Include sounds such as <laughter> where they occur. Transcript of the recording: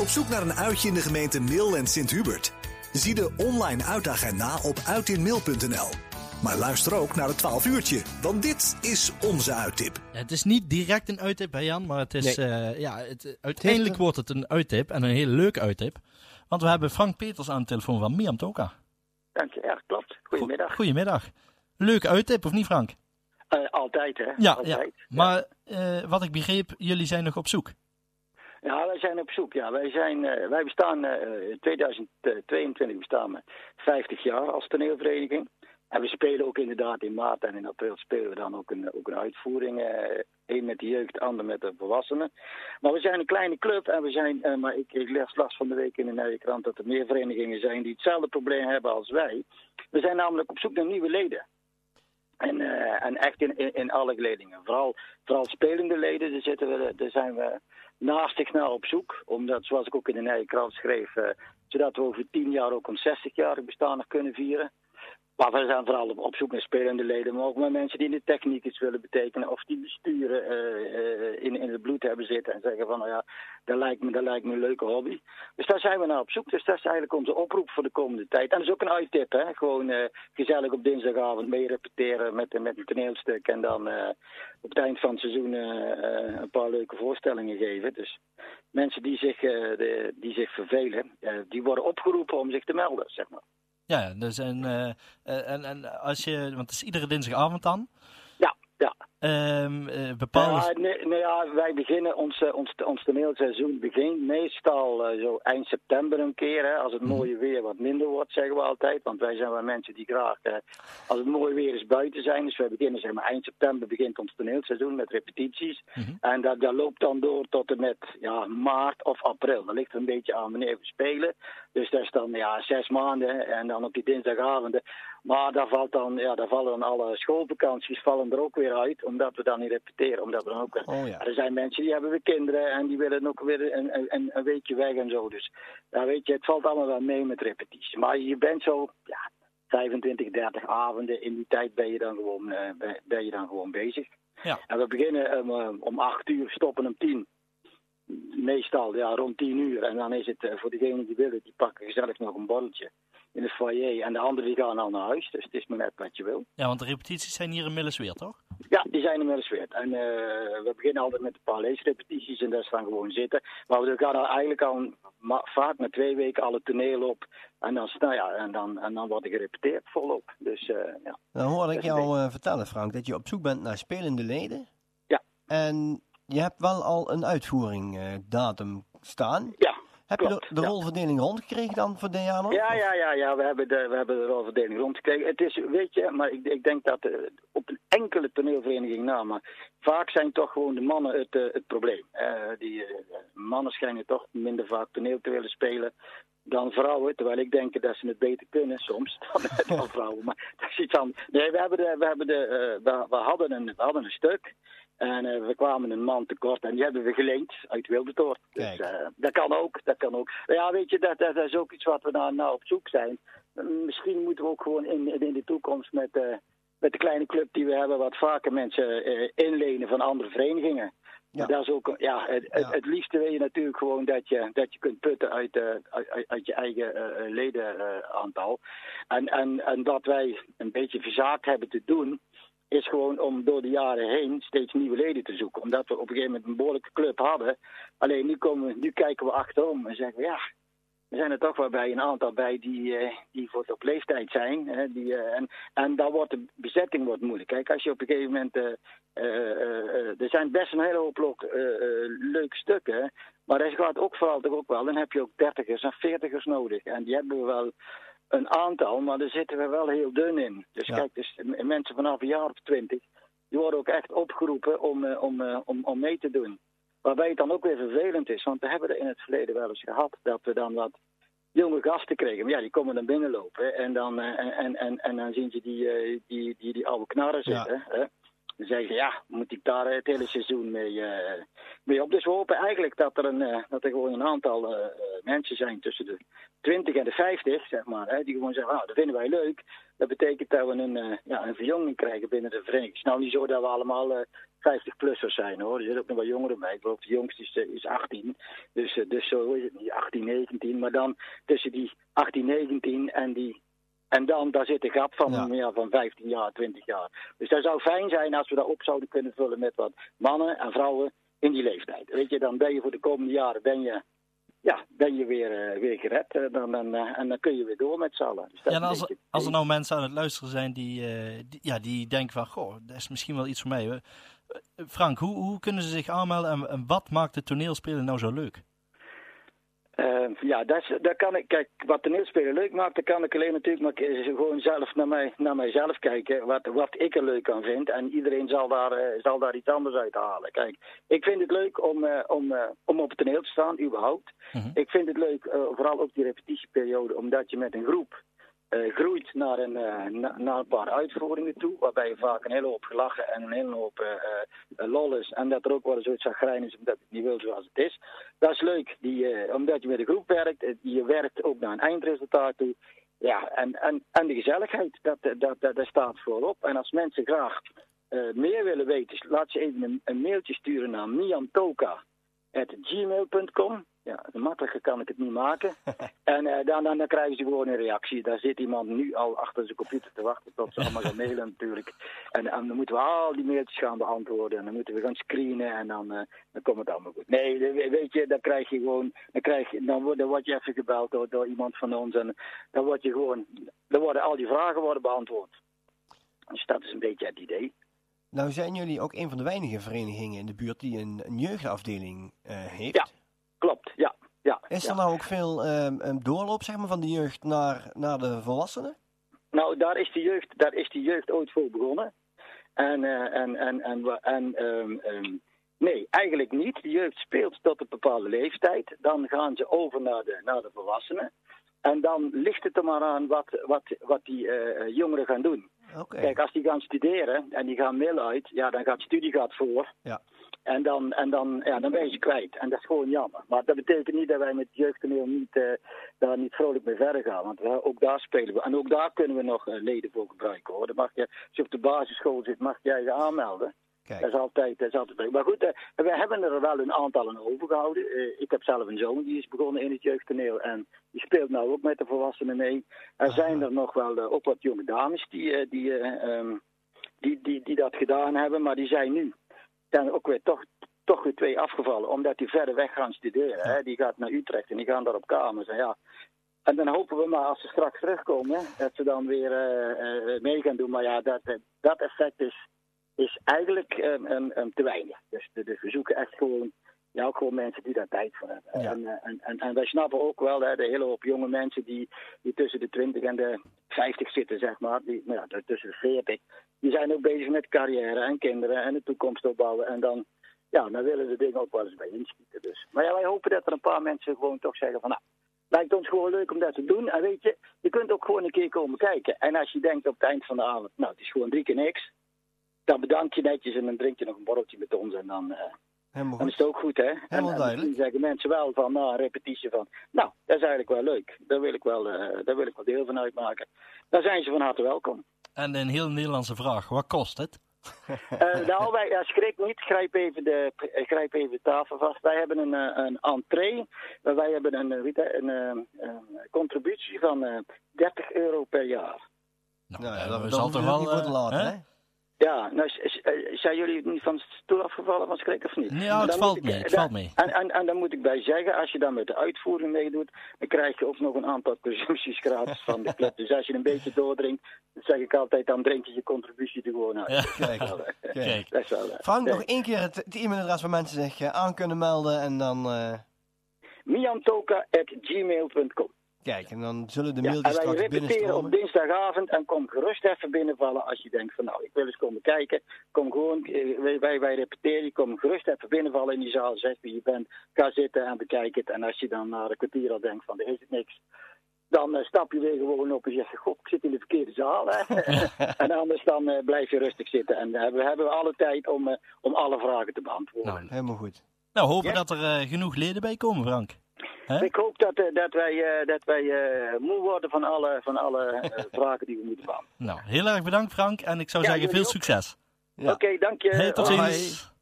Op zoek naar een uitje in de gemeente Mil en Sint-Hubert? Zie de online uitagenda op uitinmil.nl. Maar luister ook naar het 12 uurtje, want dit is onze uittip. Het is niet direct een uittip, hè Jan, maar het is, Nee. eh, ja, het, uiteindelijk wordt het een uittip en een hele leuke uittip. Want we hebben Frank Peters aan de telefoon van Miam Toka. Dank je, ja, klopt. Goedemiddag. Goedemiddag. Leuke uittip, of niet Frank? Eh, altijd, hè? Ja, ja. altijd. maar eh, wat ik begreep, jullie zijn nog op zoek. Ja, wij zijn op zoek. Ja, wij, zijn, eh, wij bestaan eh, in 2022 bestaan we 50 jaar als toneelvereniging. En we spelen ook inderdaad in maart en in april spelen we dan ook een, ook een uitvoering. eh Eén met de jeugd, ander met de volwassenen. Maar we zijn een kleine club en we zijn, maar ik, ik las last van de week in de Nieuwe Krant dat er meer verenigingen zijn die hetzelfde probleem hebben als wij. We zijn namelijk op zoek naar nieuwe leden. En, eh, en echt in, in, alle geledingen. Vooral, vooral spelende leden, daar, zitten we, daar zijn we naastig naar op zoek. Omdat, zoals ik ook in de Nieuwe Krant schreef, eh, zodat we over tien jaar ook ons 60-jarig bestaan nog kunnen vieren. Maar we zijn vooral op, zoek naar spelende leden, maar ook naar mensen die in de techniek iets willen betekenen. Of die besturen eh, eh, in, in het bloed hebben zitten en zeggen van, nou ja, dat lijkt, me, lijkt me een leuke hobby. Dus daar zijn we naar op zoek. Dus dat is eigenlijk onze oproep voor de komende tijd. En dat is ook een uittip, hè. Gewoon eh, gezellig op dinsdagavond mee repeteren met, met een toneelstuk. En dan op het eind van het seizoen een paar leuke voorstellingen geven. Dus mensen die zich, de, die zich vervelen, die worden opgeroepen om zich te melden, zeg maar. Ja, dus en, eh, eh, en, en als je, want het is iedere dinsdagavond dan. Ja, ja. Bepaalde... Ja, nee, nee, ja, wij beginnen ons, eh, ons, ons toneelseizoen begint meestal eh, zo eind september een keer. Hè, als het Mhm. mooie weer wat minder wordt, zeggen we altijd. Want wij zijn wel mensen die graag, als het mooi weer is, buiten zijn. Dus wij beginnen zeg maar eind september begint ons toneelseizoen met repetities. Mhm. En dat, dat loopt dan door tot en met ja, maart of april. Dat ligt een beetje aan wanneer we spelen. Dus dat is dan ja, zes maanden en dan op die dinsdagavonden. Maar daar, valt dan, ja, daar vallen dan alle schoolvakanties vallen er ook weer uit, omdat we dan niet repeteren. Omdat we dan ook, Oh ja. Er zijn mensen die hebben weer kinderen en die willen ook weer een, een, een weekje weg en zo. Dus ja, weet je, het valt allemaal wel mee met repetitie. Maar je bent zo ja, 25, 30 avonden. In die tijd ben je dan gewoon, eh, ben, je dan gewoon bezig. Ja. En we beginnen um, eh, om 8 uur, stoppen om 10 meestal ja, rond 10 uur. En dan is het eh, voor degenen die willen, die pakken gezellig nog een borreltje in het foyer. En de anderen die gaan al naar huis. Dus het is maar net wat je wil. Ja, want de repetities zijn hier in Millesweer, toch? Ja, die zijn inmiddels weer. En eh, we beginnen altijd met een paar leesrepetities en daar staan gewoon zitten. Maar we gaan al eigenlijk al vaak na twee weken alle toneel op. En dan, nou ja, en dan, en dan wordt er gerepeteerd volop. Dus eh, ja. Dan hoorde ik Dat is een jou eh, vertellen, Frank, dat je op zoek bent naar spelende leden. Ja. En je hebt wel al een uitvoering eh, datum staan. Ja, Heb je de, ja. rolverdeling rondgekregen dan voor nog? Ja, ja, ja, ja. We hebben de, we hebben de rolverdeling rondgekregen. Het is, weet je, maar ik, ik denk dat eh, op enkele toneelvereniging na, maar vaak zijn toch gewoon de mannen het, eh, het probleem. Eh, die eh, mannen schijnen toch minder vaak toneel te willen spelen dan vrouwen. Terwijl ik denk dat ze het beter kunnen soms <laughs> dan, dan vrouwen. Maar dat is iets anders. Nee, we, hebben de, we, hebben de, we, we hadden een, we hadden een stuk. En we kwamen een man tekort en die hebben we geleend uit Wildertoort. Dus dat kan ook, dat kan ook. Maar ja, weet je, dat, dat, is ook iets wat we naar, naar op zoek zijn. Misschien moeten we ook gewoon in, in de toekomst met, met de kleine club die we hebben... wat vaker mensen eh, inlenen van andere verenigingen. Ja. Dat is ook, ja, het, het, Ja. het liefste wil je natuurlijk gewoon dat je, dat je kunt putten uit, eh, uit, je eigen eh, ledenaantal. en, en, en dat wij een beetje verzaakt hebben te doen, is gewoon om door de jaren heen steeds nieuwe leden te zoeken. Omdat we op een gegeven moment een behoorlijke club hadden. Alleen nu, komen, nu kijken we achterom en zeggen we ja, er zijn er toch wel bij een aantal bij die, eh, die voor op leeftijd zijn. Hè, die, eh, en, en dan wordt de bezetting wordt moeilijk. Kijk, als je op een gegeven moment. eh, er zijn best een hele hoop leuke stukken. Maar er gaat ook vooral toch ook wel. Dan heb je ook dertigers en veertigers nodig. En die hebben we wel een aantal, maar daar zitten we wel heel dun in. Dus Ja. kijk, dus mensen vanaf een jaar of twintig. Die worden ook echt opgeroepen om, om, om, om mee te doen. Waarbij het dan ook weer vervelend is, want we hebben er in het verleden wel eens gehad dat we dan wat jonge gasten kregen. Maar ja, die komen dan binnenlopen en dan, eh, en, en, en, dan zien ze die, eh, die, die, die oude knarren Ja. zitten. Hè? Dan zeggen ze, ja, moet ik daar het hele seizoen mee, eh, mee op? Dus we hopen eigenlijk dat er, een, dat er gewoon een aantal mensen zijn tussen de 20 en de 50, zeg maar, hè, die gewoon zeggen, nou, dat vinden wij leuk. Dat betekent dat we een, eh, ja, een verjonging krijgen binnen de vereniging. Het is nou niet zo dat we allemaal eh, 50-plussers zijn hoor. Er zitten ook nog wat jongeren bij. Ik geloof de jongste is, eh, is 18. Dus, eh, dus zo is het niet, 18, 19. Maar dan tussen die 18, 19 en die en dan, daar zit een gap van, Ja. meer van 15 jaar, 20 jaar. Dus dat zou fijn zijn als we dat op zouden kunnen vullen met wat mannen en vrouwen in die leeftijd. Weet je, dan ben je voor de komende jaren ben je, ja, ben je weer, eh, weer gered. eh, dan, dan, eh, en dan kun je weer door met z'n allen. Dus Ja, als, beetje- als er nou mensen aan het luisteren zijn die, die, ja, die denken van, goh, dat is misschien wel iets voor mij. Frank, hoe, hoe kunnen ze zich aanmelden en, en wat maakt het toneelspelen nou zo leuk? Eh, ja, dat, is, dat kan ik. Kijk, wat toneelspelen leuk maakt, dan kan ik alleen natuurlijk maar gewoon zelf naar, mij, naar mijzelf kijken. Wat, wat ik er leuk aan vind. En iedereen zal daar, eh, zal daar iets anders uit halen. Kijk, ik vind het leuk om, eh, om, eh, om op het toneel te staan, überhaupt. Mhm. Ik vind het leuk, vooral ook die repetitieperiode, omdat je met een groep groeit naar een, eh, na- naar een paar uitvoeringen toe. Waarbij je vaak een hele hoop gelachen en een hele hoop eh, eh, lol is. En dat er ook wel eens zoiets zagrijn is omdat het niet wil zoals het is. Dat is leuk, die, eh, omdat je met een groep werkt. eh, Je werkt ook naar een eindresultaat toe. Ja, en, en, en de gezelligheid, dat, eh, dat, dat, staat voorop. En als mensen graag eh, meer willen weten, laat ze even een, een mailtje sturen naar miantoka.gmail.com. Ja, makkelijker kan ik het niet maken. <laughs> en eh, dan, dan, dan krijgen ze gewoon een reactie. Daar zit iemand nu al achter zijn computer te wachten tot ze allemaal gaan mailen <laughs> natuurlijk. En, en dan moeten we al die mailtjes gaan beantwoorden. En dan moeten we gaan screenen en dan, eh, dan komt het allemaal goed. Nee, weet je, dan krijg je gewoon... Dan, krijg je, dan, word, dan word je even gebeld door, door iemand van ons. En dan word je gewoon... Dan worden al die vragen worden beantwoord. Dus dat is een beetje het idee. Nou zijn jullie ook een van de weinige verenigingen in de buurt die een, een jeugdafdeling eh, heeft. Ja. Is er nou ook veel een doorloop zeg maar, van de jeugd naar, naar de volwassenen? Nou, daar is de jeugd, daar is de jeugd ooit voor begonnen. En, eh, en, en, en, en ehm, nee, eigenlijk niet. De jeugd speelt tot een bepaalde leeftijd. Dan gaan ze over naar de, naar de volwassenen. En dan ligt het er maar aan wat, wat, wat die eh, jongeren gaan doen. Kijk, als die gaan studeren en die gaan mail uit, ja, dan gaat studie gaat voor. Ja. En dan, en dan, ja, dan ben je ze kwijt. En dat is gewoon jammer. Maar dat betekent niet dat wij met jeugdtoneel niet, eh, daar niet vrolijk mee verder gaan. Want ook daar spelen we. En ook daar kunnen we nog eh, leden voor gebruiken hoor. Dan mag je, als je op de basisschool zit, mag jij je aanmelden. Dat is altijd, dat is altijd. Maar goed, eh, we hebben er wel een aantal aan overgehouden. Eh, ik heb zelf een zoon die is begonnen in het jeugdtoneel. En die speelt nou ook met de volwassenen mee. Er zijn er nog wel eh, ook wat jonge dames die, die, eh, ehm, die, die, die dat gedaan hebben. Maar die zijn nu zijn ook weer toch, toch weer twee afgevallen. Omdat die verder weg gaan studeren. Hè. Die gaat naar Utrecht en die gaan daar op kamers. En ja, en dan hopen we maar als ze straks terugkomen, dat ze dan weer mee gaan doen. Maar ja, dat, dat effect is, is eigenlijk een, een te weinig. Dus, de- dus we zoeken echt gewoon, ja, ook gewoon mensen die daar tijd voor hebben. Ja. En, eh, en, en, en wij snappen ook wel hè, de hele hoop jonge mensen die, die tussen de 20 en de 50 zitten, zeg maar. Die, nou ja, tussen de 40. Die zijn ook bezig met carrière en kinderen en de toekomst opbouwen. En dan, ja, dan willen ze dingen ook wel eens bij inschieten. Dus. Maar ja, wij hopen dat er een paar mensen gewoon toch zeggen van... Nou, lijkt ons gewoon leuk om dat te doen. En weet je, je kunt ook gewoon een keer komen kijken. En als je denkt op het eind van de avond, nou, het is gewoon drie keer niks. Dan bedank je netjes en dan drink je nog een borreltje met ons. En dan, eh, Helemaal dan is het ook goed, hè? en, en duidelijk. misschien zeggen mensen wel van, na een repetitie van... Nou, dat is eigenlijk wel leuk. Daar wil ik wel, eh, daar wil ik wel deel van uitmaken. Dan zijn ze van harte welkom. En een heel Nederlandse vraag, wat kost het? Eh, nou, wij, ja, schrik niet. Grijp even, de, grijp even de tafel vast. Wij hebben een, een entree. Wij hebben een, een, eh, een contributie van eh 30 euro per jaar. Nou, Nou ja, dat, is toch wel wel... niet voor te laten, hè? hè? Ja, nou, eh, zijn jullie niet van de stoel afgevallen van schrik of niet? Nee, ja, het valt ik- mee, het dan- valt mee. En, en, en dan moet ik bij zeggen, als je dan met de uitvoering meedoet, dan krijg je ook nog een aantal consumpties gratis van de club. Dus als je een beetje doordringt, dan zeg ik altijd, dan drink je je contributie er gewoon uit. Ja. Kijk. Kijk. dat is wel, Frank, nog één keer het, het e-mailadres waar mensen zich eh, aan kunnen melden en dan... eh, miantoka.gmail.com kijk, en dan zullen de Ja, mailtjes wij straks repeteren op binnenstromen. dinsdagavond en kom gerust even binnenvallen als je denkt van nou, ik wil eens komen kijken. Kom gewoon, eh, wij, wij, repeteren, je kom gerust even binnenvallen in die zaal, zeg wie je bent, ga zitten en bekijk het. En als je dan na een kwartier al denkt van er is het niks, dan eh, stap je weer gewoon op en zeg je, god, ik zit in de verkeerde zaal. Hè? <laughs> en anders dan eh, blijf je rustig zitten. En eh, we hebben alle tijd om, eh, om alle vragen te beantwoorden. Nou, Helemaal goed. nou hopen Ja. dat er genoeg leden bij komen, Frank. Ik hoop dat, eh, dat wij, eh, dat wij eh, moe worden van alle, van alle <laughs> vragen die we moeten beantwoorden. Nou, heel erg bedankt Frank en ik zou Ja, zeggen veel ook. succes. Ja. Oké, dank je. Hey, tot Hoi. ziens.